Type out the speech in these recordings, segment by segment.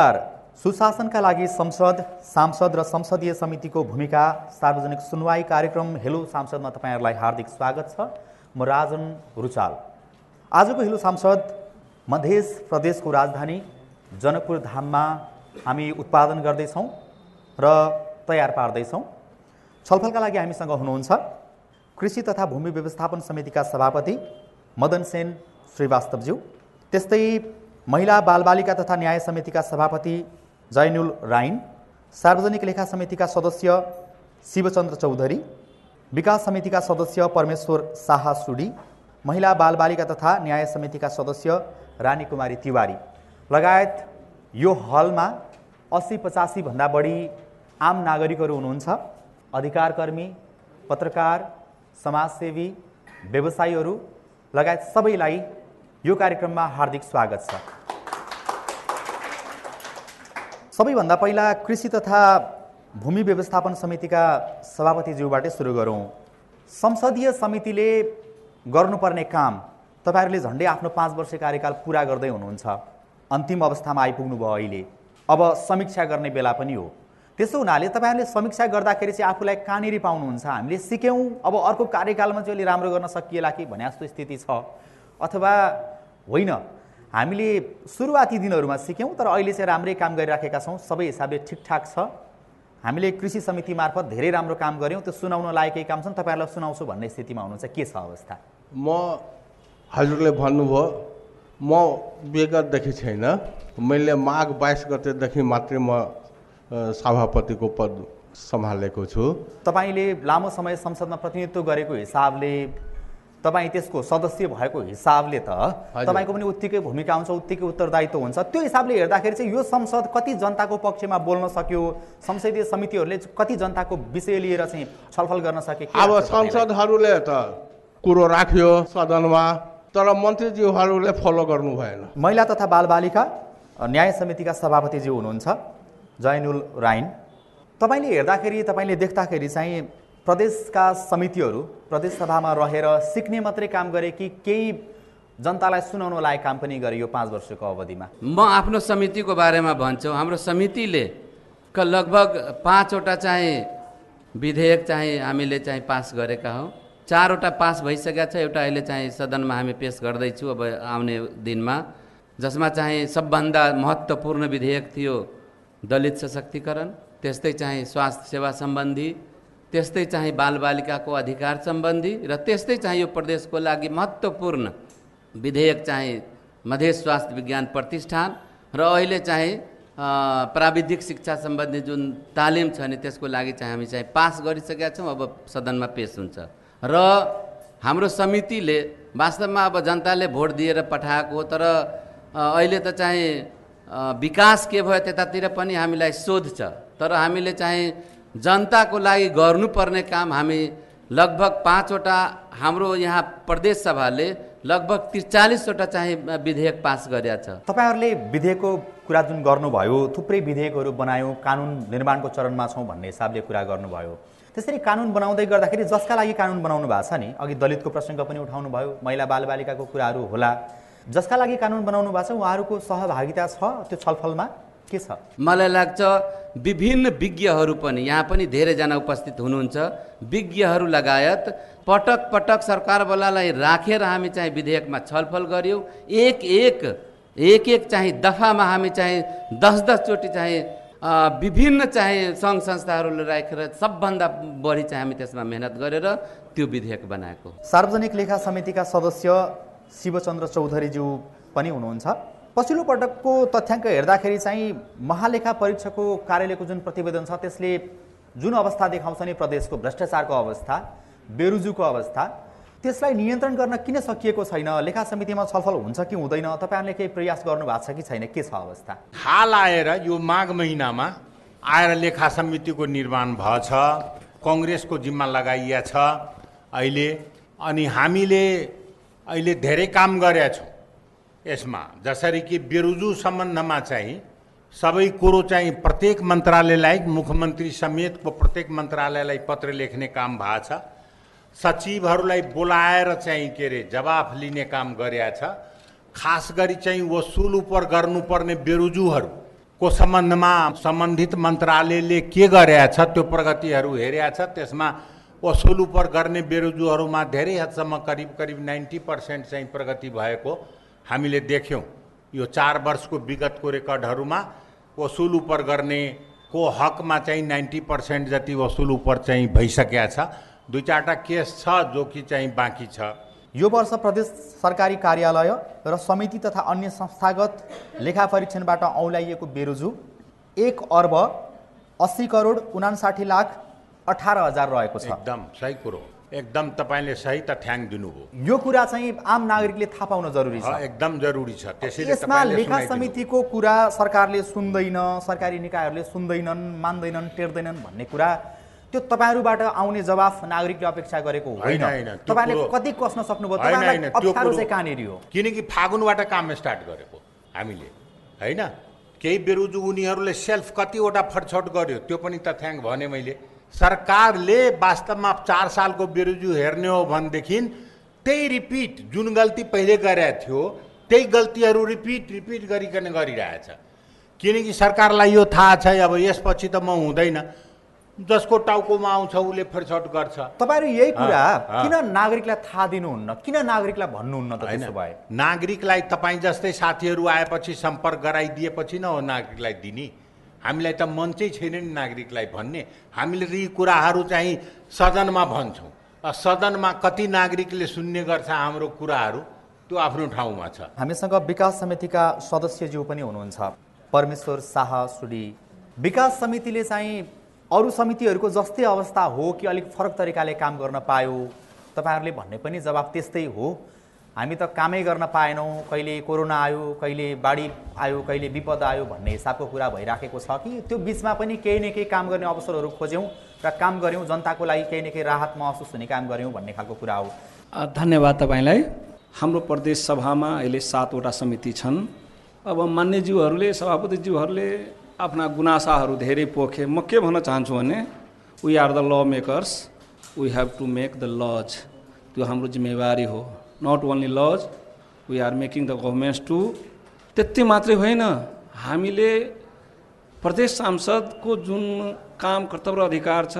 नमस्कार सुशासनका लागि संसद सांसद र संसदीय समितिको भूमिका सार्वजनिक सुनवाई कार्यक्रम हेलो सांसदमा तपाईँहरूलाई हार्दिक स्वागत छ। म राजन रुचाल। आजको हेलो सांसद मध्य प्रदेशको राजधानी जनकपुर धाममा हामी उत्पादन गर्दैछौँ र तयार पार्दैछौँ। छलफलका लागि हामीसँग हुनुहुन्छ कृषि तथा भूमि व्यवस्थापन समितिका सभापति मदन सेन श्रीवास्तवज्यू। त्यस्तै महिला बालबालिका तथा न्याय समितिका सभापति जैनुल राइन सार्वजनिक लेखा समितिका सदस्य शिवचन्द्र चौधरी विकास समितिका सदस्य परमेश्वर शाह सुडी महिला बालबालिका तथा न्याय समितिका सदस्य रानी कुमारी तिवारी। लगायत यो हलमा अस्सी पचासीभन्दा बढी आम नागरिकहरू हुनुहुन्छ अधिकारकर्मी पत्रकार समाजसेवी व्यवसायीहरू लगायत सबैलाई यो कार्यक्रममा हार्दिक स्वागत छ। सबैभन्दा पहिला कृषि तथा भूमि व्यवस्थापन समितिका सभापतिज्यूबाटै सुरु गरौँ। संसदीय समितिले गर्नुपर्ने काम तपाईँहरूले झन्डै आफ्नो पाँच वर्ष कार्यकाल पुरा गर्दै हुनुहुन्छ। अन्तिम अवस्थामा आइपुग्नु भयो अहिले। अब समीक्षा गर्ने बेला पनि हो। त्यसो हुनाले तपाईँहरूले समीक्षा गर्दाखेरि चाहिँ आफूलाई कहाँनिर पाउनुहुन्छ? हामीले सिक्यौँ। अब अर्को कार्यकालमा चाहिँ अहिले राम्रो गर्न सकिएला कि भने जस्तो स्थिति छ। अथवा होइन। हामीले सुरुवाती दिनहरूमा सिक्यौँ तर अहिले चाहिँ राम्रै काम गरिराखेका छौँ। सबै हिसाबले ठिकठाक छ। हामीले कृषि समिति मार्फत धेरै राम्रो काम गऱ्यौँ। त्यो सुनाउन लायकै काम छन्। तपाईँहरूलाई सुनाउँछु भन्ने स्थितिमा हुनुहुन्छ। के छ अवस्था? म हजुरले भन्नुभयो म विगतदेखि छैन। मैले माघ बाइस गतेदेखि मात्रै म सभापतिको पद सम्हालेको छु। तपाईँले लामो समय संसदमा प्रतिनिधित्व गरेको हिसाबले तपाईँ त्यसको सदस्य भएको हिसाबले त। तपाईँको पनि उत्तिकै भूमिका हुन्छ उत्तिकै उत्तरदायित्व हुन्छ त्यो हिसाबले हेर्दाखेरि चाहिँ यो संसद कति जनताको पक्षमा बोल्न सक्यो संसदीय समितिहरूले कति जनताको विषय लिएर चाहिँ छलफल गर्न सके के अब? संसदहरूले त कुरो राख्यो सदनमा तर मन्त्रीज्यूहरूले फलो गर्नु भएन महिला तथा बालबालिका न्याय समितिका सभापतिज्यू हुनुहुन्छ जैनुल राइन तपाईँले हेर्दाखेरि तपाईँले देख्दाखेरि चाहिँ प्रदेशका समितिहरू प्रदेश सभामा रहेर सिक्ने मात्रै काम गरे कि केही जनतालाई सुनाउन लायक काम पनि गरे यो पाँच वर्षको अवधिमा? म आफ्नो समितिको बारेमा भन्छु हाम्रो समितिले क लगभग पाँचवटा चाहिँ विधेयक चाहिँ हामीले चाहिँ पास गरेका हौँ। चारवटा पास भइसकेका छ एउटा अहिले चाहिँ सदनमा हामी पेस गर्दैछु अब आउने दिनमा। जसमा चाहिँ सबभन्दा महत्त्वपूर्ण विधेयक थियो दलित सशक्तिकरण त्यस्तै चाहिँ स्वास्थ्य सेवा सम्बन्धी त्यस्तै चाहिँ बालबालिकाको अधिकार सम्बन्धी र त्यस्तै चाहिँ यो प्रदेशको लागि महत्त्वपूर्ण विधेयक चाहिँ मधेस स्वास्थ्य विज्ञान प्रतिष्ठान र अहिले चाहिँ प्राविधिक शिक्षा सम्बन्धी जुन तालिम छ नि त्यसको लागि चाहिँ हामी चाहिँ पास गरिसकेका छौँ अब सदनमा पेस हुन्छ। र हाम्रो समितिले वास्तवमा अब जनताले भोट दिएर पठाएको हो तर अहिले त चाहिँ विकास के भयो त्यतातिर पनि हामीलाई शोध छ। तर हामीले चाहिँ जनताको लागि गर्नुपर्ने काम हामी लगभग पाँचवटा हाम्रो यहाँ प्रदेश सभाले लगभग त्रिचालिसवटा चाहिँ विधेयक पास गरेका छ। तपाईँहरूले विधेयकको कुरा जुन गर्नुभयो थुप्रै विधेयकहरू बनायौँ कानुन निर्माणको चरणमा छौँ भन्ने हिसाबले कुरा गर्नुभयो। त्यसरी कानुन बनाउँदै गर्दाखेरि जसका लागि कानुन बनाउनु भएको छ नि? अघि दलितको प्रसङ्ग पनि उठाउनु भयो महिला बालबालिकाको कुराहरू होला। जसका लागि कानुन बनाउनु भएको छ उहाँहरूको सहभागिता छ त्यो छलफलमा? के छ? मलाई लाग्छ विभिन्न विज्ञहरू पनि यहाँ पनि धेरैजना उपस्थित हुनुहुन्छ विज्ञहरू लगायत पटक पटक सरकारवालालाई राखेर हामी चाहिँ विधेयकमा छलफल गऱ्यौँ एक एक एक एक चाहिँ दफामा हामी चाहिँ दस दसचोटि चाहिँ विभिन्न चाहिँ सङ्घ संस्थाहरूले राखेर सबभन्दा बढी चाहिँ हामी त्यसमा मेहनत गरेर त्यो विधेयक बनाएको। सार्वजनिक लेखा समितिका सदस्य शिवचन्द्र चौधरीज्यू पनि हुनुहुन्छ। पछिल्लो पटकको तथ्याङ्क हेर्दाखेरि चाहिँ महालेखा परीक्षकको कार्यालयको जुन प्रतिवेदन छ त्यसले जुन अवस्था देखाउँछ नि प्रदेशको भ्रष्टाचारको अवस्था बेरुजुको अवस्था त्यसलाई नियन्त्रण गर्न किन सकिएको छैन लेखा समितिमा छलफल हुन्छ कि हुँदैन तपाईँहरूले केही प्रयास गर्नु भएको छ कि छैन के छ अवस्था? हाल आएर यो माघ महिनामा आएर लेखा समितिको निर्माण भएछ कङ्ग्रेसको जिम्मा लगाइया छ अहिले अनि हामीले अहिले धेरै काम गरेका यसमा जसरी कि बेरुजु सम्बन्धमा चाहिँ सबै कुरो चाहिँ प्रत्येक मन्त्रालयलाई मुख्यमन्त्री समेतको प्रत्येक मन्त्रालयलाई पत्र लेख्ने काम भएको छ। सचिवहरूलाई बोलाएर चाहिँ के अरे जवाफ लिने काम गरेका छ। खास गरी चाहिँ वसुल उपर गर्नुपर्ने बेरुजुहरू को सम्बन्धमा सम्बन्धित मन्त्रालयले के गरेका छ त्यो प्रगतिहरू हेरेका छ। त्यसमा वसुल उपर गर्ने बेरोजुहरूमा धेरै हदसम्म करिब करिब नाइन्टी पर्सेन्ट चाहिँ प्रगति भएको हामीले देख्यौँ यो चार वर्षको विगतको रेकर्डहरूमा वसुल उपर गर्नेको हकमा चाहिँ नाइन्टी पर्सेन्ट जति वसुल उपर चाहिँ भइसकेका छ दुई चारवटा केस छ जो कि चाहिँ बाँकी छ। यो वर्ष प्रदेश सरकारी कार्यालय र समिति तथा अन्य संस्थागत लेखा परीक्षणबाट औँल्याइएको बेरोजु एक अर्ब अस्सी करोड उनासाठी लाख अठार हजार रहेको छ। एकदम सही कुरो। एकदम तपाईँले सही तथ्याङ्क दिनुभयो। यो कुरा चाहिँ आम नागरिकले थाहा पाउन जरुरी छ। एकदम जरुरी छ। त्यसैले यसमा लेखा। समितिको कुरा सरकारले सुन्दैन सरकारी निकायहरूले सुन्दैनन् मान्दैनन् टेर्दैनन् भन्ने कुरा त्यो तपाईँहरूबाट आउने जवाफ नागरिकले अपेक्षा गरेको होइन तपाईँले कति कस्न सक्नुभयो? कहाँनिर हो? किनकि फागुनबाट काम स्टार्ट गरेको हामीले होइन? केही बेरोजु उनीहरूले सेल्फ कतिवटा फटछट गर्यो त्यो पनि तथ्याङ्क भने मैले। सरकारले वास्तवमा चार सालको बेरोजु हेर्ने हो भनेदेखि त्यही रिपिट जुन गल्ती पहिले गरेको थियो त्यही गल्तीहरू रिपिट रिपिट गरिकन गरिरहेछ। किनकि सरकारलाई यो थाहा छ अब यसपछि त म हुँदैन। जसको टाउकोमा आउँछ उसले फटछट गर्छ। तपाईँहरू यही कुरा। किन नागरिकलाई थाहा दिनुहुन्न? किन नागरिकलाई भन्नुहुन्न त होइन। त्यसो भए नागरिकलाई तपाईँ जस्तै साथीहरू आएपछि सम्पर्क गराइदिएपछि न हो नागरिकलाई दिने। हामीलाई त मन चाहिँ छैन नि नागरिकलाई भन्ने। हामीले यी कुराहरू चाहिँ सदनमा भन्छौँ। सदनमा कति नागरिकले सुन्ने गर्छ हाम्रो कुराहरू त्यो आफ्नो ठाउँमा छ। हामीसँग विकास समितिका सदस्यज्यू पनि हुनुहुन्छ। परमेश्वर शाह सुडी विकास समितिले चाहिँ अरू समितिहरूको जस्तै अवस्था हो कि अलिक फरक तरिकाले काम गर्न पायो? तपाईँहरूले भन्ने पनि जवाब त्यस्तै हो। हामी त कामै गर्न पाएनौँ कहिले कोरोना आयो कहिले बाढी आयो कहिले विपद आयो भन्ने हिसाबको कुरा भइराखेको छ कि त्यो बिचमा पनि केही न केही काम गर्ने अवसरहरू खोज्यौँ र काम गऱ्यौँ जनताको लागि केही न केही राहत महसुस हुने काम गऱ्यौँ भन्ने खालको कुरा हो। धन्यवाद तपाईँलाई। हाम्रो प्रदेश सभामा अहिले सातवटा समिति छन्। अब मान्यज्यूहरूले सभापतिज्यूहरूले आफ्ना गुनासाहरू धेरै पोखे। म के भन्न चाहन्छु भने we are the lawmakers we have to make the laws त्यो हाम्रो जिम्मेवारी हो। Not only laws we are making the governments to त्यति मात्रै होइन। हामीले प्रदेश सांसदको जुन काम कर्तव्य अधिकार छ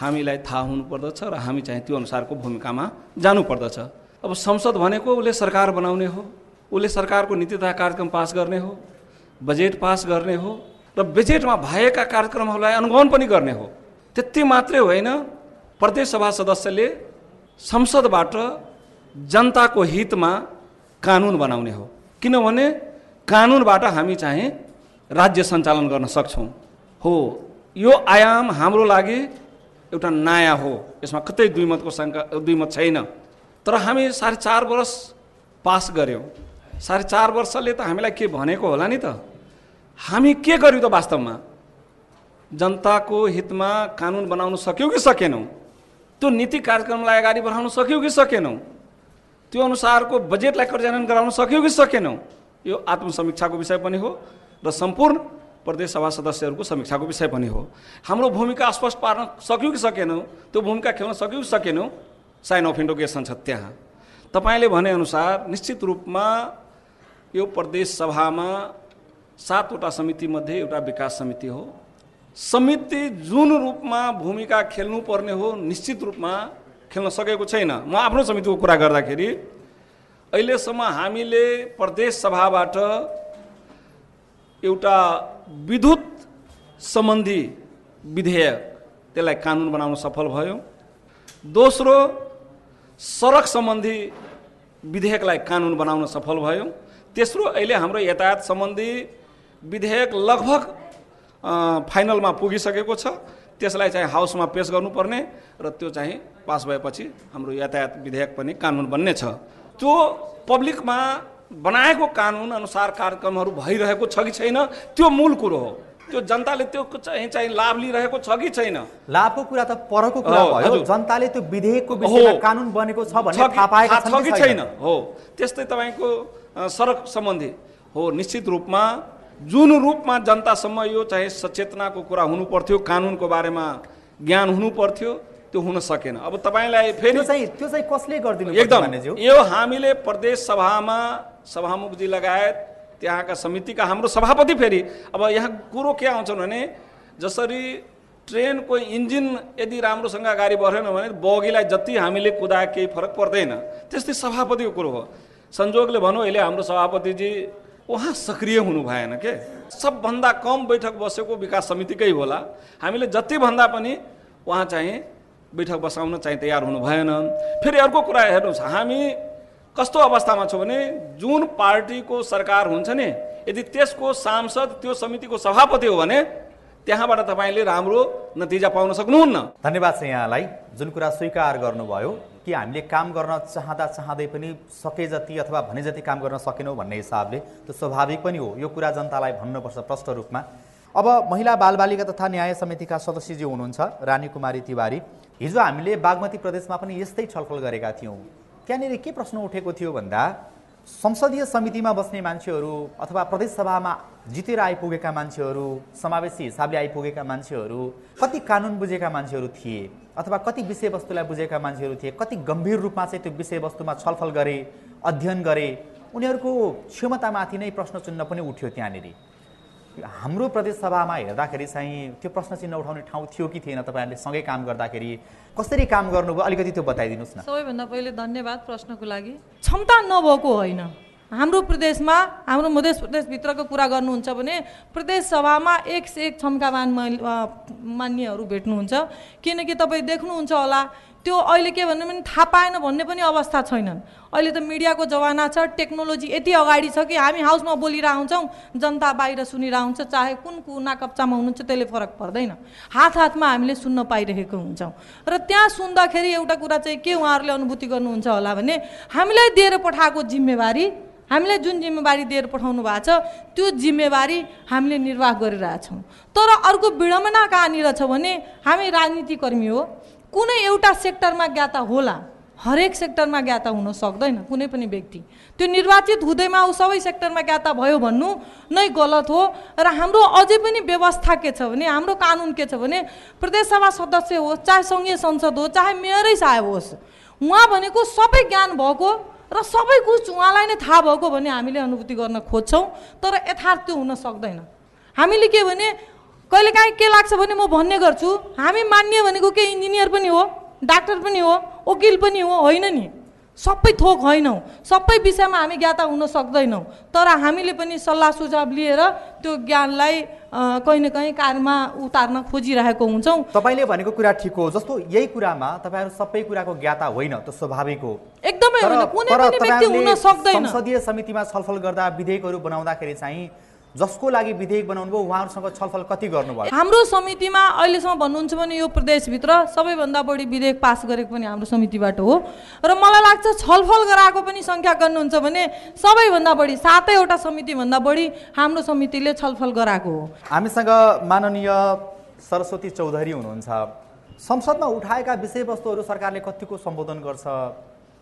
हामीलाई थाहा हुनुपर्दछ र हामी चाहिँ त्यो अनुसारको भूमिकामा जानुपर्दछ। अब संसद भनेको उसले सरकार बनाउने हो उसले सरकारको नीति तथा कार्यक्रम पास गर्ने हो बजेट पास गर्ने हो र बजेटमा भएका कार्यक्रमहरूलाई अनुगमन पनि गर्ने हो। त्यति मात्रै होइन प्रदेश सभा सदस्यले संसदबाट जनताको हितमा कानुन बनाउने हो। किनभने कानुनबाट हामी चाहिँ राज्य सञ्चालन गर्न सक्छौँ। हो यो आयाम हाम्रो लागि एउटा नयाँ हो। यसमा कतै दुई मतको शङ्का दुई मत छैन। तर हामी साढे चार वर्ष पास गऱ्यौँ। साढे चार वर्षले त हामीलाई के भनेको होला नि त? हामी के गर्यौँ त वास्तवमा? जनताको हितमा कानुन बनाउन सक्यौँ कि सकेनौँ? त्यो नीति कार्यक्रमलाई अगाडि बढाउन सक्यौँ कि सकेनौँ? त्यो अनुसारको बजेटलाई कार्यान्वयन गराउन सक्यौँ कि सकेनौँ? यो आत्मसमीक्षाको विषय पनि हो र सम्पूर्ण प्रदेश सभा सदस्यहरूको समीक्षाको विषय पनि हो। हाम्रो भूमिका स्पष्ट पार्न सक्यौँ कि सकेनौँ? त्यो भूमिका खेल्न सक्यौँ कि सकेनौँ? साइन अफ इन्डोगेसन छ त्यहाँ। तपाईँले भनेअनुसार निश्चित रूपमा यो प्रदेश सभामा सातवटा समितिमध्ये एउटा विकास समिति हो। समिति जुन रूपमा भूमिका खेल्नुपर्ने हो निश्चित रूपमा खेल्न सकेको छैन। म आफ्नो समितिको कुरा गर्दाखेरि अहिलेसम्म हामीले प्रदेश सभाबाट एउटा विद्युत सम्बन्धी विधेयक त्यसलाई कानुन बनाउन सफल भयो। दोस्रो सडक सम्बन्धी विधेयकलाई कानुन बनाउन सफल भयो। तेस्रो अहिले हाम्रो यातायात सम्बन्धी विधेयक लगभग फाइनलमा पुगिसकेको छ। त्यसलाई चाहिँ हाउसमा पेस गर्नुपर्ने र त्यो चाहिँ पास भएपछि हाम्रो यातायात विधेयक पनि कानुन बन्ने छ। त्यो पब्लिकमा बनाएको कानुन अनुसार कार्यक्रमहरू भइरहेको छ कि छैन त्यो मूल कुरो हो। त्यो जनताले त्यो चाहिँ चाहिँ लाभ लिइरहेको छ कि छैन? लाभको कुरा त परको कुरा हो, भयो। जनताले त्यो विधेयकको विषयमा। कानुन बनेको छ भन्ने थाहा पाएका छन् कि छैन? हो। त्यस्तै तपाईँको सडक सम्बन्धी। हो निश्चित रूपमा जुन रूपमा जनतासम्म यो चाहिँ सचेतनाको कुरा हुनु पर्थ्यो कानुनको बारेमा ज्ञान हुनु पर्थ्यो त्यो हुन सकेन। अब तपाईँलाई फेरि त्यो चाहिँ त्यो चाहिँ कसले गरिदिनु एकदम? यो हामीले प्रदेश सभामा सभामुखजी लगायत त्यहाँका समितिका हाम्रो सभापति फेरि अब यहाँ कुरो के आउँछन् भने जसरी ट्रेनको इन्जिन यदि राम्रोसँग अगाडि बढेन भने बगीलाई जति हामीले कुदा केही फरक पर्दैन। त्यस्तै सभापतिको कुरो हो। संजोगले भनौँ अहिले हाम्रो सभापतिजी उहाँ सक्रिय हुनु भएन के? सबभन्दा कम बैठक बसेको विकास समितिकै होला। हामीले जतिभन्दा पनि उहाँ चाहिँ बैठक बसाउन चाहिँ तयार हुनु भएन फेरि अर्को कुरा हेर्नुहोस् हामी कस्तो अवस्थामा छौँ भने जुन पार्टीको सरकार हुन्छ नि यदि त्यसको सांसद त्यो समितिको सभापति हो भने त्यहाँबाट तपाईँले राम्रो नतिजा पाउन सक्नुहुन्न। धन्यवाद छ यहाँलाई जुन कुरा स्वीकार गर्नुभयो कि हामीले काम गर्न चाहँदा चाहँदै पनि सके जति अथवा भने जति काम गर्न सकेनौँ भन्ने हिसाबले त्यो स्वाभाविक पनि हो। यो कुरा जनतालाई भन्नुपर्छ प्रष्ट रूपमा। अब महिला बालबालिका तथा न्याय समितिका सदस्यजी हुनुहुन्छ रानी कुमारी तिवारी। हिजो हामीले बागमती प्रदेशमा पनि यस्तै छलफल गरेका थियौँ। त्यहाँनिर के प्रश्न उठेको थियो भन्दा संसदीय समितिमा बस्ने मान्छेहरू अथवा प्रदेशसभामा जितेर आइपुगेका मान्छेहरू समावेशी हिसाबले आइपुगेका मान्छेहरू कति कानुन बुझेका मान्छेहरू थिए अथवा कति विषयवस्तुलाई बुझेका मान्छेहरू थिए कति गम्भीर रूपमा चाहिँ त्यो विषयवस्तुमा छलफल गरे अध्ययन गरे उनीहरूको क्षमतामाथि नै प्रश्न चिन्ह पनि उठ्यो त्यहाँनिर। हाम्रो प्रदेशसभामा हेर्दाखेरि चाहिँ त्यो प्रश्न चिन्ह उठाउने ठाउँ थियो कि थिएन तपाईँहरूले? सँगै काम गर्दाखेरि कसरी काम गर्नुभयो? अलिकति त्यो बताइदिनुहोस् न। सबैभन्दा पहिले धन्यवाद प्रश्नको लागि। क्षमता नभएको होइन। हाम्रो प्रदेशमा हाम्रो मध्य प्रदेशभित्रको कुरा गर्नुहुन्छ भने प्रदेश सभामा एक से एक क्षमतावान मान्यहरू भेट्नुहुन्छ। किनकि तपाईँ देख्नुहुन्छ होला त्यो अहिले के भन्नु भने थाहा पाएन भन्ने पनि अवस्था छैनन्। अहिले त मिडियाको जमाना छ टेक्नोलोजी यति अगाडि छ कि हामी हाउसमा बोलिरह हुन्छौँ जनता बाहिर सुनिरह हुन्छ चाहे कुन कुना कप्चामा हुनुहुन्छ त्यसले फरक पर्दैन। हात हातमा हामीले सुन्न पाइरहेको हुन्छौँ। र त्यहाँ सुन्दाखेरि एउटा कुरा चाहिँ के उहाँहरूले अनुभूति गर्नुहुन्छ होला भने हामीलाई दिएर पठाएको जिम्मेवारी हामीलाई जुन जिम्मेवारी दिएर पठाउनु भएको छ त्यो जिम्मेवारी हामीले निर्वाह गरिरहेछौँ। तर अर्को विडम्बना कहाँनिर छ भने हामी राजनीतिकर्मी हो। कुनै एउटा सेक्टरमा ज्ञाता होला हरेक सेक्टरमा ज्ञाता हुन सक्दैन कुनै पनि व्यक्ति। त्यो निर्वाचित हुँदैमा ऊ सबै सेक्टरमा ज्ञाता भयो भन्नु नै गलत हो र हाम्रो अझै पनि व्यवस्था के छ भने हाम्रो कानुन के छ भने प्रदेशसभा सदस्य होस् चाहे सङ्घीय संसद होस् चाहे मेयरै साहेब होस् उहाँ भनेको सबै ज्ञान भएको र सबै कुछ उहाँलाई नै थाहा भएको भन्ने हामीले अनुभूति गर्न खोज्छौँ तर यथार्थ हुन सक्दैन। हामीले के भने कहिलेकाहीँ के लाग्छ भने म भन्ने गर्छु हामी मान्ने भनेको के इन्जिनियर पनि हो डाक्टर पनि हो वकिल पनि हो होइन नि? सबै थोक होइनौँ सबै विषयमा हामी ज्ञाता हुन सक्दैनौँ तर हामीले पनि सल्लाह सुझाव लिएर त्यो ज्ञानलाई कहीँ न कहीँ कार्यमा उतार्न खोजिरहेको हुन्छौँ। तपाईँले भनेको कुरा ठिक हो जस्तो यही कुरामा तपाईँहरू सबै कुराको ज्ञाता होइन त्यो स्वाभाविक हो। एकदमै होइन कुनै पनि व्यक्ति हुन सक्दैन। संसदीय समितिमा छलफल गर्दा विधेयकहरू बनाउँदाखेरि चाहिँ जसको लागि विधेयक बनाउनु भयो उहाँहरूसँग छलफल कति गर्नुभयो? हाम्रो समितिमा अहिलेसम्म भन्नुहुन्छ भने यो प्रदेशभित्र सबैभन्दा बढी विधेयक पास गरेको पनि हाम्रो समितिबाट हो। र मलाई लाग्छ छलफल गराएको पनि सङ्ख्या गर्नुहुन्छ भने सबैभन्दा बढी सातैवटा समितिभन्दा बढी हाम्रो समितिले छलफल गराएको हो। हामीसँग माननीय सरस्वती चौधरी हुनुहुन्छ। संसदमा उठाएका विषयवस्तुहरू सरकारले कतिको सम्बोधन गर्छ?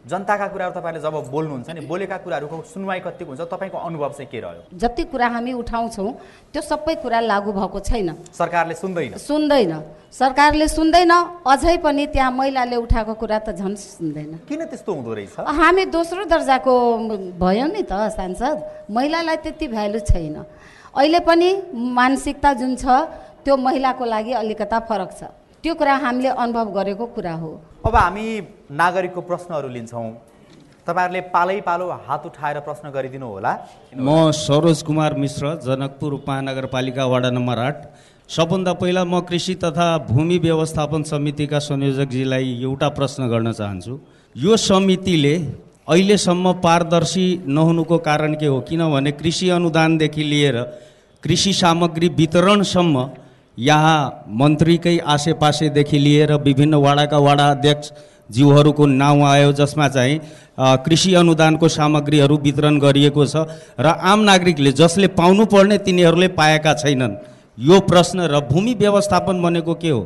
जनताका कुराहरू तपाईँले जब बोल्नुहुन्छ नि बोलेका कुराहरूको सुनवाई कतिको हुन्छ तपाईँको अनुभव चाहिँ के रह्यो? जति कुरा हामी उठाउँछौँ त्यो सबै कुरा लागू भएको छैन। सरकारले सुन्दैन? सुन्दैन। सरकारले सुन्दैन अझै पनि त्यहाँ महिलाले उठाएको कुरा त झन् सुन्दैन। किन त्यस्तो हुँदो रहेछ? हामी दोस्रो दर्जाको भयो नि त सांसद। महिलालाई त्यति भ्यालु छैन। अहिले पनि मानसिकता जुन छ त्यो महिलाको लागि अलिकता फरक छ। त्यो कुरा हामीले अनुभव गरेको कुरा हो। अब हामी नागरिकको प्रश्नहरू लिन्छौँ। तपाईँहरूले पालै पालो हात उठाएर प्रश्न गरिदिनु होला। म सरोज कुमार मिश्र जनकपुर उपमहानगरपालिका वडा नम्बर आठ। सबभन्दा पहिला म कृषि तथा भूमि व्यवस्थापन समितिका संयोजकजीलाई एउटा प्रश्न गर्न चाहन्छु। यो समितिले अहिलेसम्म पारदर्शी नहुनुको कारण के हो? किनभने कृषि अनुदानदेखि लिएर कृषि सामग्री वितरणसम्म यहाँ मन्त्रीकै आसेपासेदेखि लिएर विभिन्न वाडाका वाडा अध्यक्ष ज्यूहरूको नाउँ आयो जसमा चाहिँ कृषि अनुदानको सामग्रीहरू वितरण गरिएको छ र आम नागरिकले जसले पाउनुपर्ने तिनीहरूले पाएका छैनन्। यो प्रश्न र भूमि व्यवस्थापन भनेको के हो?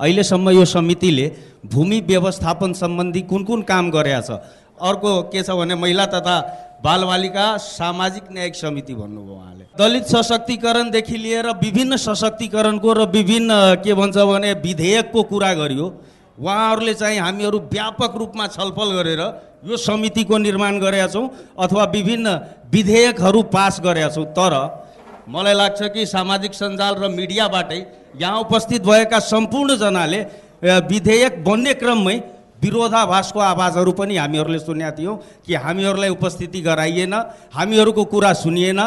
अहिलेसम्म यो समितिले भूमि व्यवस्थापन सम्बन्धी कुन कुन काम गरेका छ? अर्को के छ भने महिला तथा बालबालिका सामाजिक न्यायिक समिति भन्नुभयो उहाँले। दलित सशक्तिकरणदेखि लिएर विभिन्न सशक्तिकरणको र विभिन्न के भन्छ भने विधेयकको कुरा गरियो। उहाँहरूले चाहिँ हामीहरू व्यापक रूपमा छलफल गरेर यो समितिको निर्माण गरेका छौँ अथवा विभिन्न विधेयकहरू पास गरेका छौँ। तर मलाई लाग्छ कि सामाजिक सञ्जाल र मिडियाबाटै यहाँ उपस्थित भएका सम्पूर्णजनाले विधेयक बन्ने क्रममै विरोधाभासको आवाजहरू पनि हामीहरूले सुनेका थियौँ कि हामीहरूलाई उपस्थिति गराइएन हामीहरूको कुरा सुनिएन।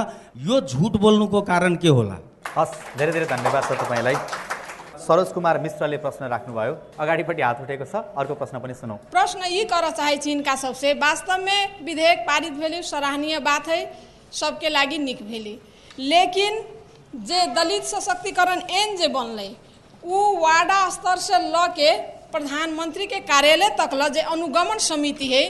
यो झुट बोल्नुको कारण के होला? हस् धेरै धेरै धन्यवाद छ तपाईँलाई। सरोज कुमार मिश्रले प्रश्न राख्नुभयो। अगाडिपट्टि हात उठेको छ अर्को प्रश्न पनि सुनौ। प्रश्न ये करना चाहे छी इनका सबसे वास्तव में विधेयक पारित भेली सराहनीय बात है सबके लागि निक भेली। लेकिन जे दलित सशक्तिकरण एन जे बनलै उ वार्डा स्तर से के प्रधानमंत्री के कार्यालय तक ल अनुगमन समिति है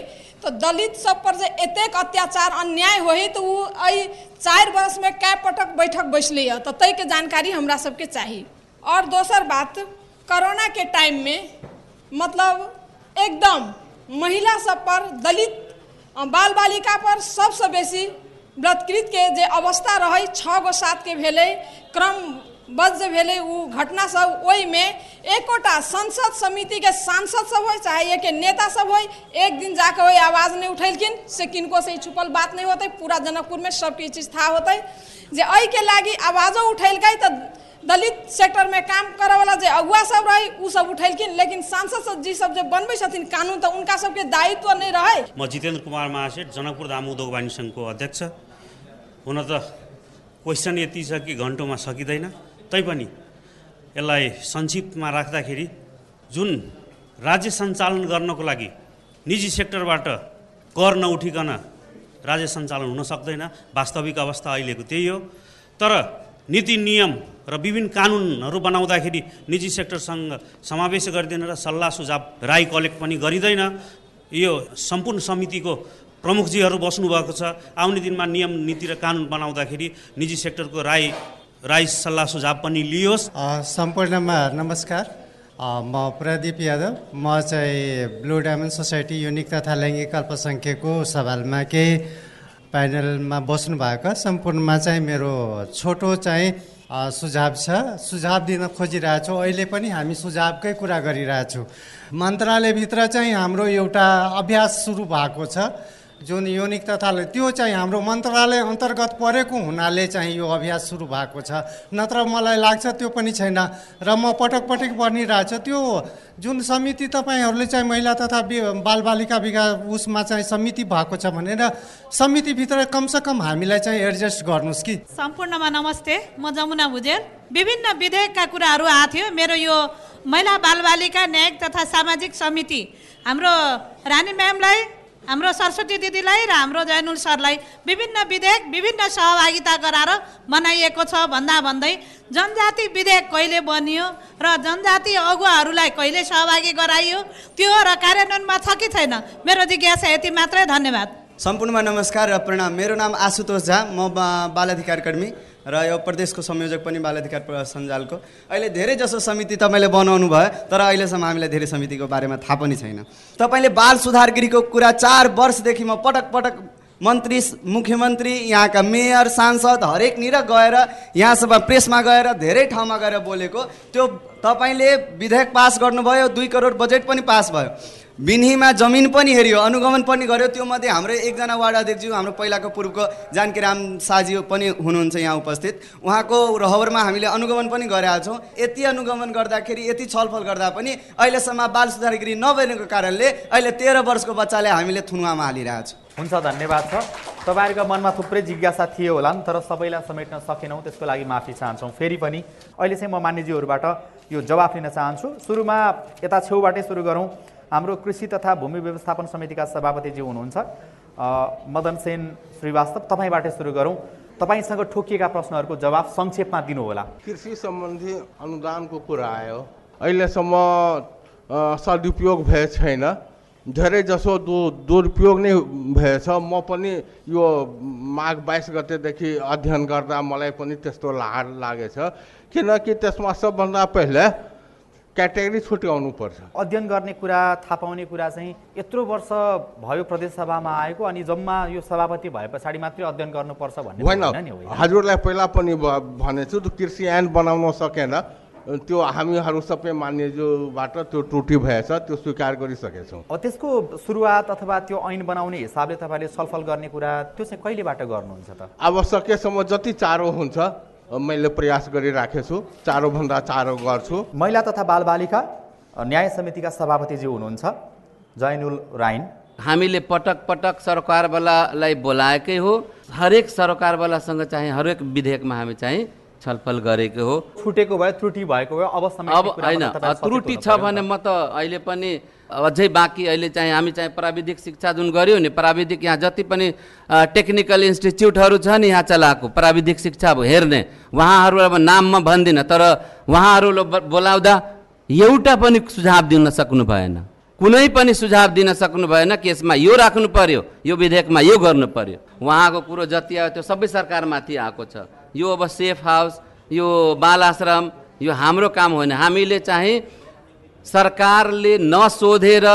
तो दलित सब पर जे एतेक अत्याचार, अन्याय होइ तो चारि वर्ष में कै पटक बैठक बैसलै है तो तै के जानकारी हमरा सबके चाहिए और दोसर बात, कोरोना के टाइम में मतलब एकदम महिला सब पर, दलित बाल बालिका पर सबसे बेसी बलात्कृत के जे अवस्था रहे छः गो सात के भेलै क्रमबद्ध जे भेलै उ घटना सब ओहिमे एकोटा संसद समिति के सांसद सब होइ चाहे एक नेता सब होइ एक दिन जाके ओहि आवाज नहीं उठेलखिन से किनको से ई छुपल बात नहीं होते पूरा जनकपुर में सबके ई चीज था होते। जे एहि के लागी आवाजो उठेलकै तऽ दलित सेक्टर में काम करे वाला जे अगुआ सब रहे उ सब उठेलखिन लेकिन सांसद सब जी सब जे बनबै छथिन कानून तऽ उनका सबके दायित्व नहीं रहे। म जितेन्द्र कुमार महासेठ जनकपुर दाम वाणिज्य सङ्घको अध्यक्ष। हुन त क्वेसन यति छ कि घन्टोमा सकिँदैन। तैपनि यसलाई संक्षिप्तमा राख्दाखेरि जुन राज्य सञ्चालन गर्नको लागि निजी सेक्टरबाट कर नउठिकन राज्य सञ्चालन हुन सक्दैन वास्तविक अवस्था अहिलेको त्यही हो। तर नीति नियम र विभिन्न कानुनहरू बनाउँदाखेरि निजी सेक्टरसँग समावेश गरिँदैन र सल्लाह सुझाव राई कलेक्ट पनि गरिँदैन। यो सम्पूर्ण समितिको प्रमुखजीहरू बस्नुभएको छ। आउने दिनमा नियम नीति र कानुन बनाउँदाखेरि निजी सेक्टरको राई राई सल्लाह सुझाव पनि लियोस्। सम्पूर्णमा नमस्कार। म प्रदीप यादव। म चाहिँ ब्लु डायमन्ड सोसाइटी युनिक तथा लैङ्गिक अल्पसङ्ख्यकको सवालमा केही प्यानलमा बस्नु भएको सम्पूर्णमा चाहिँ मेरो छोटो चाहिँ सुझाव छ। सुझाव दिन खोजिरहेको छु अहिले पनि हामी सुझावकै कुरा गरिरहेछौँ। मन्त्रालयभित्र चाहिँ हाम्रो एउटा अभ्यास सुरु भएको छ। जुन युनिक तथा त्यो चाहिँ हाम्रो मन्त्रालय अन्तर्गत परेको हुनाले चाहिँ यो अभ्यास सुरु भएको छ। नत्र मलाई लाग्छ त्यो पनि छैन र म पटक पटक भनिरहेको छु त्यो जुन समिति तपाईँहरूले चाहिँ महिला तथा बालबालिका विकास उसमा चाहिँ समिति भएको छ भनेर समितिभित्र कमसेकम हामीलाई चाहिँ एडजस्ट गर्नुहोस् कि। सम्पूर्णमा नमस्ते म जमुना भुजेल। विभिन्न विधेयकका कुराहरू आएको थियो। मेरो यो महिला बालबालिका न्यायिक तथा सामाजिक समिति हाम्रो रानी म्यामलाई हाम्रो सरस्वती दिदीलाई र हाम्रो जैनुल सरलाई विभिन्न विधेयक विभिन्न सहभागिता गराएर बनाइएको छ भन्दा भन्दै जनजाति विधेयक कहिले बनियो र जनजाति अगुवाहरूलाई कहिले सहभागी गराइयो त्यो र कार्यान्वयनमा छ कि छैन मेरो जिज्ञासा यति मात्रै धन्यवाद। सम्पूर्णमा नमस्कार र प्रणाम। मेरो नाम आशुतोष झा म बाल अधिकार कर्मी र यो प्रदेशको संयोजक पनि बाल अधिकार सञ्जालको। अहिले धेरै जसो समिति तपाईँले बनाउनु भयो तर अहिलेसम्म हामीलाई धेरै समितिको बारेमा थाहा पनि छैन। तपाईँले बाल सुधार गृहको कुरा चार वर्षदेखि म पटक पटक मन्त्री मुख्यमन्त्री यहाँका मेयर सांसद हरेकनिर गएर यहाँसम्म प्रेसमा गएर धेरै ठाउँमा गएर बोलेको। त्यो तपाईँले विधेयक पास गर्नुभयो दुई करोड बजेट पनि पास भयो। बिन्हीमा जमिन पनि हेऱ्यो अनुगमन पनि गर्यो। त्यो मध्ये हाम्रो एकजना वार्ड अध्यक्षज्यू हाम्रो पहिलाको पूर्वको जानकी राम शाहजी पनि हुनुहुन्छ यहाँ उपस्थित। उहाँको रहबरमा हामीले अनुगमन पनि गरेका छौँ। यति अनुगमन गर्दाखेरि यति छलफल गर्दा पनि अहिलेसम्म बाल सुधार गृह नबनेको कारणले अहिले तेह्र वर्षको बच्चाले हामीले थुनुवामा छौँ। हुन्छ धन्यवाद छ। तपाईँहरूको मनमा थुप्रै जिज्ञासा थियो होला नि तर सबैलाई समेट्न सकेनौँ त्यसको लागि माफी चाहन्छौँ। फेरि पनि अहिले चाहिँ म मान्यज्यूहरूबाट यो जवाफ लिन चाहन्छु। सुरुमा यता छेउबाटै सुरु गरौँ। हाम्रो कृषि तथा भूमि व्यवस्थापन समितिका सभापतिज्यू हुनुहुन्छ। मदन सेन श्रीवास्तव तपाईँबाटै सुरु गरौँ। तपाईँसँग ठोकिएका प्रश्नहरूको जवाफ संक्षेपमा दिनुहोला। कृषि सम्बन्धी अनुदानको कुरा आयो। अहिलेसम्म सदुपयोग भए छैन। धेरै जसो दु दुरुपयोग नै भएछ। म पनि यो माघ बाइस गतेदेखि अध्ययन गर्दा मलाई पनि त्यस्तो ला लागेछ। किनकि त्यसमा सबभन्दा पहिले क्याटेगोरी छुट्याउनु पर्छ। अध्ययन गर्ने कुरा थाहा पाउने कुरा चाहिँ यत्रो वर्ष भयो प्रदेश सभामा आएको अनि जम्मा यो सभापति भए पछाडि मात्रै अध्ययन गर्नुपर्छ भन्ने होइन। हजुरलाई पहिला पनि भनेछु त्यो कृषि ऐन बनाउन सकेन। त्यो हामीहरू सबै मान्यज्यूबाट त्यो त्रुटि भएछ त्यो स्वीकार गरिसकेछौँ। त्यसको सुरुवात अथवा त्यो ऐन बनाउने हिसाबले तपाईँले छलफल गर्ने कुरा त्यो चाहिँ कहिलेबाट गर्नुहुन्छ त? अब सकेसम्म जति चाँडो हुन्छ मैले प्रयास गरिराखेको छु चाँडोभन्दा चाँडो गर्छु। महिला तथा बालबालिका न्याय समितिका सभापतिजी हुनुहुन्छ जैनुल राइन हामीले पटक पटक सरकारवालालाई बोलाएकै हो। हरेक सरकारवालासँग चाहिँ हरेक विधेयकमा हामी चाहिँ छलफल गरेको हो। छुटेको भए त्रुटि भएको भए अब समय अब होइन त्रुटि छ भने म त अहिले पनि अझै बाँकी अहिले चाहिँ हामी चाहिँ प्राविधिक शिक्षा जुन गऱ्यौँ नि प्राविधिक यहाँ जति पनि टेक्निकल इन्स्टिच्युटहरू छ नि यहाँ चलाएको प्राविधिक शिक्षा हेर्ने। उहाँहरू अब नाममा भन्दिनँ तर उहाँहरूले ब- बोलाउँदा एउटा पनि सुझाव दिन सक्नु भएन। कुनै पनि सुझाव दिन सक्नु भएन कि यसमा यो राख्नु पर्यो यो विधेयकमा यो गर्नु पर्यो। उहाँको कुरो जति आयो त्यो सबै सरकारमाथि आएको छ। यो अब सेफ हाउस यो बाल आश्रम यो हाम्रो काम होइन। हामीले चाहिँ सरकारले नसोधेर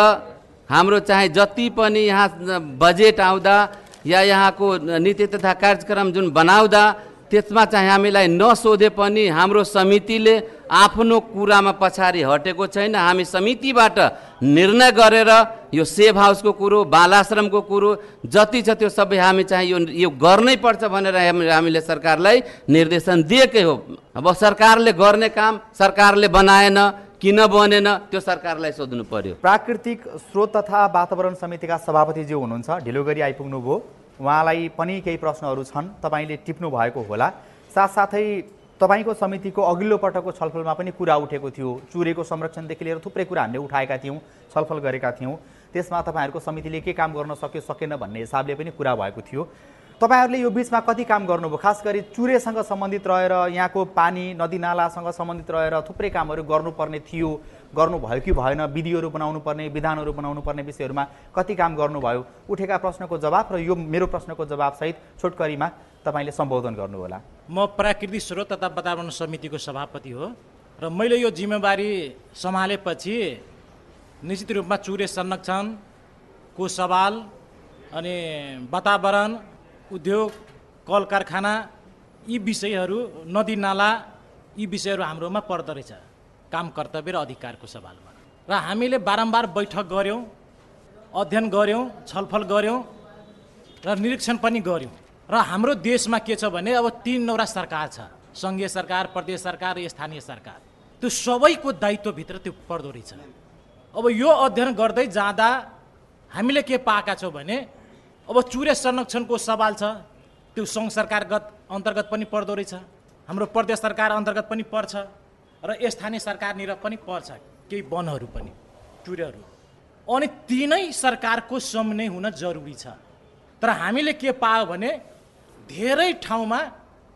हाम्रो चाहिँ जति पनि यहाँ बजेट आउँदा या यहाँको नीति तथा कार्यक्रम जुन बनाउँदा त्यसमा चाहिँ हामीलाई नसोधे पनि हाम्रो समितिले आफ्नो कुरामा पछाडि हटेको छैन। हामी समितिबाट निर्णय गरेर यो सेभ हाउसको कुरो बाल आश्रमको कुरो जति छ त्यो सबै हामी चाहिँ यो यो गर्नै पर्छ भनेर हामी- हामीले सरकारलाई निर्देशन दिएकै हो। अब सरकारले गर्ने काम सरकारले बनाएन किन बनेन? त्यो सरकारलाई सोध्नु पर्यो। प्राकृतिक स्रोत तथा वातावरण समितिका सभापतिजी हुनुहुन्छ ढिलो गरी आइपुग्नुभयो। उहाँलाई पनि केही प्रश्नहरू छन् तपाईँले टिप्नु भएको होला। साथसाथै तपाईँको समितिको अघिल्लो पटकको छलफलमा पनि कुरा उठेको थियो। चुरेको संरक्षणदेखि लिएर थुप्रै कुरा हामीले उठाएका थियौँ छलफल गरेका थियौँ। त्यसमा तपाईँहरूको समितिले के काम गर्न सक्यो सकेन भन्ने हिसाबले पनि कुरा भएको थियो। तपाईँहरूले यो बिचमा कति काम गर्नुभयो? खास गरी चुरेसँग सम्बन्धित रहेर यहाँको पानी नदीनालासँग सम्बन्धित रहेर थुप्रै कामहरू गर्नुपर्ने थियो। गर्नुभयो कि भएन? विधिहरू बनाउनु पर्ने विधानहरू बनाउनु पर्ने विषयहरूमा कति काम गर्नुभयो? उठेका प्रश्नको जवाब र यो मेरो प्रश्नको जवाबसहित छोटकरीमा तपाईँले सम्बोधन गर्नुहोला। म प्राकृतिक स्रोत तथा वातावरण समितिको सभापति हो र मैले यो जिम्मेवारी सम्हालेपछि निश्चित रूपमा चुरे संरक्षणको सवाल अनि वातावरण उद्योग कल कारखाना यी विषयहरू नदी नाला यी विषयहरू हाम्रोमा पर्दो रहेछ। काम कर्तव्य र अधिकारको सवालमा। र हामीले बारम्बार बैठक गऱ्यौँ अध्ययन गऱ्यौँ छलफल गऱ्यौँ र निरीक्षण पनि गऱ्यौँ। र हाम्रो देशमा के छ भने अब तिनवटा सरकार छ। सङ्घीय सरकार प्रदेश सरकार र स्थानीय सरकार। त्यो सबैको दायित्वभित्र त्यो पर्दो रहेछ। अब यो अध्ययन गर्दै जाँदा हामीले के पाएका छौँ भने अब चुरे संरक्षणको सवाल छ। त्यो सङ्घ सरकारगत अन्तर्गत पनि पर्दो रहेछ। हाम्रो प्रदेश सरकार अन्तर्गत पनि पर्छ र स्थानीय सरकारनिर पनि पर्छ केही वनहरू पनि चुरेहरू। अनि तिनै सरकारको समन्वय हुन जरुरी छ। तर हामीले के पायो भने धेरै ठाउँमा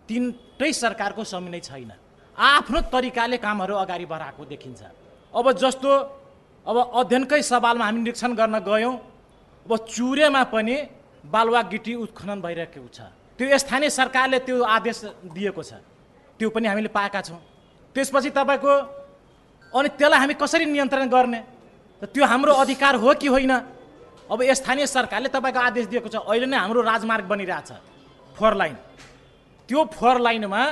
तिनटै सरकारको समन्वय छैन। आफ्नो तरिकाले कामहरू अगाडि बढाएको देखिन्छ। अब जस्तो अब अध्ययनकै सवालमा हामी निरीक्षण गर्न गयौँ। अब चुरेमा पनि बालुवा गिटी उत्खनन भइरहेको छ। त्यो स्थानीय सरकारले त्यो आदेश दिएको छ। त्यो पनि हामीले पाएका छौँ। त्यसपछि तपाईँको अनि त्यसलाई हामी कसरी नियन्त्रण गर्ने? त त्यो हाम्रो अधिकार हो कि होइन? अब स्थानीय सरकारले तपाईँको आदेश दिएको छ। अहिले नै हाम्रो राजमार्ग बनिरहेछ फोर लाइन। त्यो फोर लाइनमा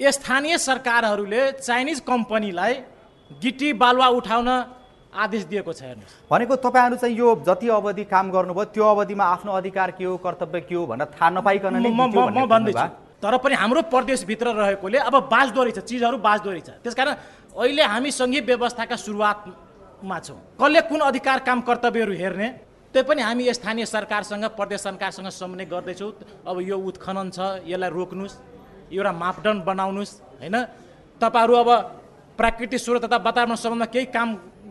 स्थानीय सरकारहरूले चाइनिज कम्पनीलाई गिटी बालुवा उठाउन आदेश दिएको छ हेर्नुहोस्। भनेको तपाईँहरू चाहिँ यो जति अवधि काम गर्नुभयो त्यो अवधिमा आफ्नो अधिकार के हो कर्तव्य के हो भनेर थाहा नपाइकन म भन्दैछु? तर पनि हाम्रो प्रदेशभित्र रहेकोले अब बाँच्दो रहेछ चिजहरू बाँच्दो रहेछ त्यसकारण अहिले हामी सङ्घीय व्यवस्थाका सुरुवातमा छौँ। कसले कुन अधिकार काम कर्तव्यहरू हेर्ने त्यो पनि हामी स्थानीय सरकारसँग प्रदेश सरकारसँग समन्वय गर्दैछौँ। अब यो उत्खनन छ यसलाई रोक्नुहोस् एउटा मापदण्ड बनाउनुहोस् होइन? तपाईँहरू अब प्राकृतिक स्रोत तथा वातावरण सम्बन्धमा केही काम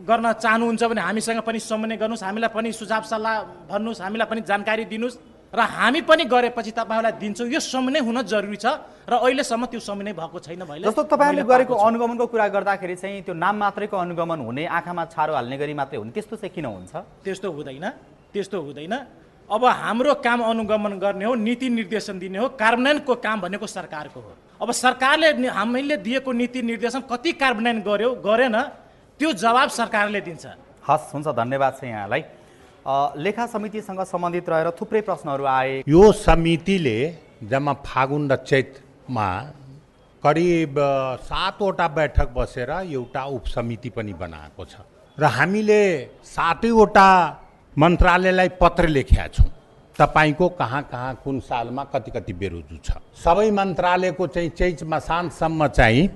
गर्न चाहनुहुन्छ भने हामीसँग पनि समन्वय गर्नुहोस् हामीलाई पनि सुझाव सल्लाह भन्नुहोस् हामीलाई पनि जानकारी दिनुहोस् र हामी पनि गरेपछि तपाईँहरूलाई दिन्छौँ। यो समन्वय हुन जरुरी छ र अहिलेसम्म त्यो समन्वय भएको छैन मैले जस्तो तपाईँहरूले गरेको। अनुगमनको कुरा गर्दाखेरि चाहिँ त्यो नाम मात्रैको अनुगमन हुने आँखामा छारो हाल्ने गरी मात्रै हुने त्यस्तो चाहिँ किन हुन्छ? त्यस्तो हुँदैन त्यस्तो हुँदैन। अब हाम्रो काम अनुगमन गर्ने हो नीति निर्देशन दिने हो कार्यान्वयनको काम भनेको सरकारको हो। अब सरकारले हामीले दिएको नीति निर्देशन कति कार्यान्वयन गर्यो गरेन त्यो जवाब सरकारले दिन्छ। हस् हुन्छ धन्यवाद छ यहाँलाई। अ, लेखा समितिसँग सम्बन्धित रहेर थुप्रै प्रश्नहरू आए। यो समितिले जम्मा फागुन र चैतमा करिब सातवटा बैठक बसेर एउटा उपसमिति पनि बनाएको छ। र हामीले सातैवटा मन्त्रालयलाई पत्र लेखेका छौँ। तपाईँको कहाँ कहाँ कुन सालमा कति कति बेरोजु छ। सबै मन्त्रालयको चाहिँ चैत मसान्तसम्म चाहिँ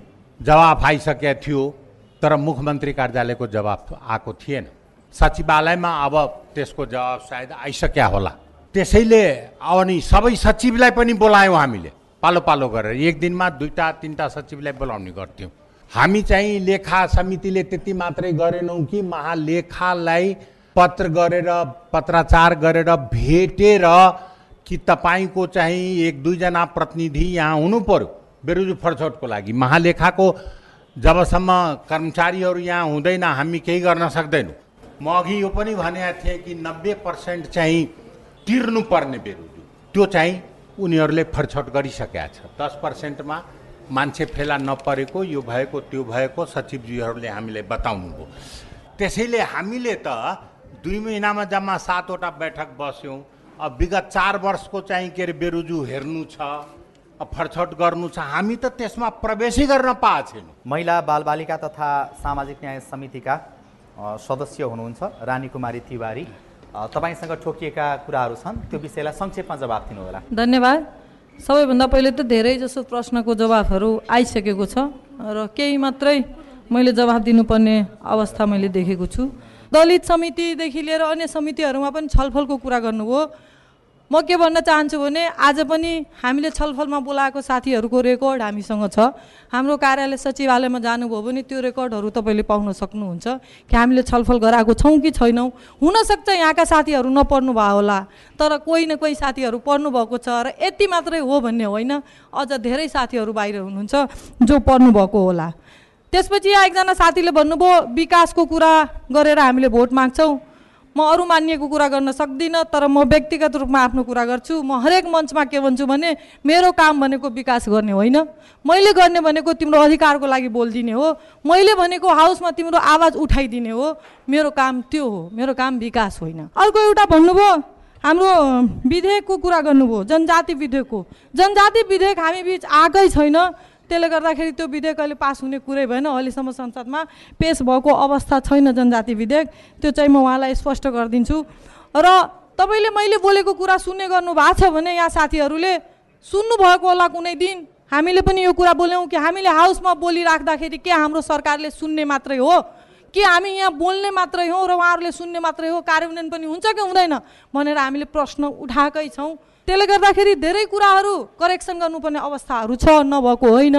जवाफ आइसकेको थियो। तर मुख्यमन्त्री कार्यालयको जवाफ आएको थिएन। सचिवालयमा अब त्यसको जवाब सायद आइसक्या होला। त्यसैले अनि सबै सचिवलाई पनि बोलायौँ हामीले। पालो पालो गरेर एक दिनमा दुईवटा तिनवटा सचिवलाई बोलाउने गर्थ्यौँ। हामी चाहिँ लेखा समितिले त्यति मात्रै गरेनौँ कि महालेखालाई पत्र गरेर पत्राचार गरेर भेटेर कि तपाईँको चाहिँ एक दुईजना प्रतिनिधि यहाँ हुनु पर्यो। बेरोजु फरछोटको लागि। महालेखाको जबसम्म कर्मचारीहरू यहाँ हुँदैन हामी केही गर्न सक्दैनौँ। म अघि यो पनि भनेको थिएँ कि नब्बे पर्सेन्ट चाहिँ तिर्नुपर्ने बेरोजु त्यो चाहिँ उनीहरूले फरछोट गरिसकेका छ। दस पर्सेन्टमा मान्छे फेला नपरेको यो भएको त्यो भएको सचिवजीहरूले हामीले बताउनु भयो त्यसैले हामीले त दुई महिनामा जम्मा सातवटा बैठक बस्यौँ। अब विगत चार वर्षको चाहिँ के अरे बेरोजु हेर्नु छ। फरछोट गर्नु छ हामी त त्यसमा प्रवेशै गर्न पाएको छैनौँ। महिला बालबालिका तथा सामाजिक न्याय समितिका सदस्य हुनुहुन्छ रानी कुमारी तिवारी। तपाईँसँग ठोकिएका कुराहरू छन् त्यो विषयलाई संक्षेपमा जवाब दिनुहोला। धन्यवाद। सबैभन्दा पहिले त धेरै जसो प्रश्नको जवाफहरू आइसकेको छ र केही मात्रै मैले जवाफ दिनुपर्ने अवस्था मैले देखेको छु। दलित समितिदेखि लिएर अन्य समितिहरूमा पनि छलफलको कुरा गर्नुभयो म के भन्न चाहन्छु भने आज पनि हामीले छलफलमा बोलाएको साथीहरूको रेकर्ड हामीसँग छ। हाम्रो कार्यालय सचिवालयमा जानुभयो भने त्यो रेकर्डहरू तपाईँले पाउन सक्नुहुन्छ। कि हामीले छलफल गराएको छौँ कि छैनौँ? हुनसक्छ यहाँका साथीहरू नपढ्नु भयो होला। तर कोही न कोही साथीहरू पढ्नु भएको छ र यति मात्रै हो भन्ने होइन। अझ धेरै साथीहरू बाहिर हुनुहुन्छ जो पढ्नु भएको होला। त्यसपछि एकजना साथीले भन्नुभयो विकासको कुरा गरेर हामीले भोट माग्छौँ। म अरू मानिएको कुरा गर्न सक्दिनँ तर म व्यक्तिगत रूपमा आफ्नो कुरा गर्छु। म हरेक मञ्चमा के भन्छु भने मेरो काम भनेको विकास गर्ने होइन। मैले गर्ने भनेको तिम्रो अधिकारको लागि बोलिदिने हो। मैले भनेको हाउसमा तिम्रो आवाज उठाइदिने हो। मेरो काम त्यो हो मेरो काम विकास होइन। अर्को एउटा भन्नुभयो हाम्रो विधेयकको कुरा गर्नुभयो जनजाति विधेयकको। जनजाति विधेयक हामी बिच आएकै छैन। त्यसले गर्दाखेरि त्यो विधेयक अहिले पास हुने कुरै भएन। अहिलेसम्म संसदमा पेस भएको अवस्था छैन जनजाति विधेयक। त्यो चाहिँ म उहाँलाई स्पष्ट गरिदिन्छु। र तपाईँले मैले बोलेको कुरा सुन्ने गर्नु भएको छ भने यहाँ साथीहरूले सुन्नुभएको होला कुनै दिन। हामीले पनि यो कुरा बोल्यौँ कि हामीले हाउसमा बोलिराख्दाखेरि के हाम्रो सरकारले सुन्ने मात्रै हो? कि हामी यहाँ बोल्ने मात्रै हौँ र उहाँहरूले सुन्ने मात्रै हो? कार्यान्वयन पनि हुन्छ कि हुँदैन? भनेर हामीले प्रश्न उठाएकै छौँ। त्यसले गर्दाखेरि धेरै कुराहरू करेक्सन गर्नुपर्ने अवस्थाहरू छ नभएको होइन।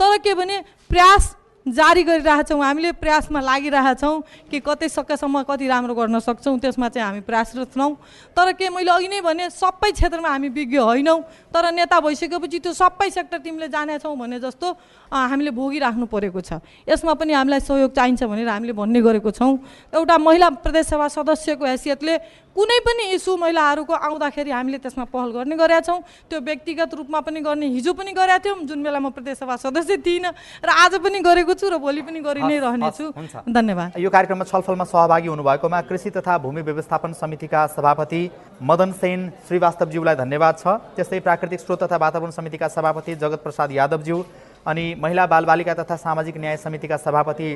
तर के भने प्रयास जारी गरिरहेछौँ हामीले प्रयासमा लागिरहेछौँ कि कतै सकेसम्म कति राम्रो गर्न सक्छौँ त्यसमा चाहिँ हामी प्रयासरत छौँ। तर के मैले अघि नै भने सबै क्षेत्रमा हामी विज्ञ होइनौँ तर नेता भइसकेपछि त्यो सबै सेक्टर तिमीले जानेछौँ भने जस्तो हामीले भोगिराख्नु परेको छ। यसमा पनि हामीलाई सहयोग चाहिन्छ भनेर हामीले भन्ने गरेको छौँ। एउटा महिला प्रदेशसभा सदस्यको हैसियतले कुनै पनि इस्यु महिलाहरूको आउँदाखेरि हामीले त्यसमा पहल गर्ने गरेका छौँ। त्यो व्यक्तिगत रूपमा पनि गर्ने हिजो पनि गरेका थियौँ। जुन बेला म प्रदेशसभा सदस्य थिइनँ र आज पनि गरेको छु र भोलि पनि गरि नै रहनेछु। धन्यवाद। यो कार्यक्रममा छलफलमा सहभागी हुनुभएकोमा कृषि तथा भूमि व्यवस्थापन समितिका सभापति मदन सेन श्रीवास्तवज्यूलाई धन्यवाद छ। त्यस्तै प्राकृतिक स्रोत तथा वातावरण समितिका सभापति जगत प्रसाद यादवज्यू अनि महिला बालबालिका तथा सामाजिक न्याय समितिका सभापति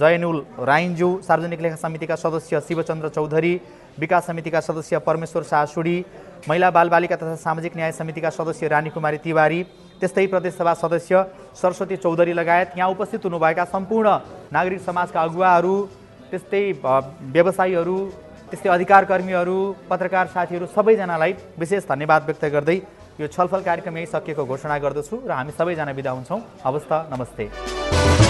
जयनुल राइन्ज्यू सार्वजनिक लेखा समितिका सदस्य शिवचन्द्र चौधरी विकास समितिका सदस्य परमेश्वर सासुडी महिला बालबालिका तथा सामाजिक न्याय समितिका सदस्य रानी कुमारी तिवारी त्यस्तै प्रदेशसभा सदस्य सरस्वती चौधरी लगायत यहाँ उपस्थित हुनुभएका सम्पूर्ण नागरिक समाजका अगुवाहरू त्यस्तै व्यवसायीहरू त्यस्तै अधिकार कर्मीहरू पत्रकार साथीहरू सबैजनालाई विशेष धन्यवाद व्यक्त गर्दै यो छलफल कार्यक्रम यही सकिएको घोषणा गर्दछु र हामी सबैजना बिदा हुन्छौँ। हवस् त नमस्ते।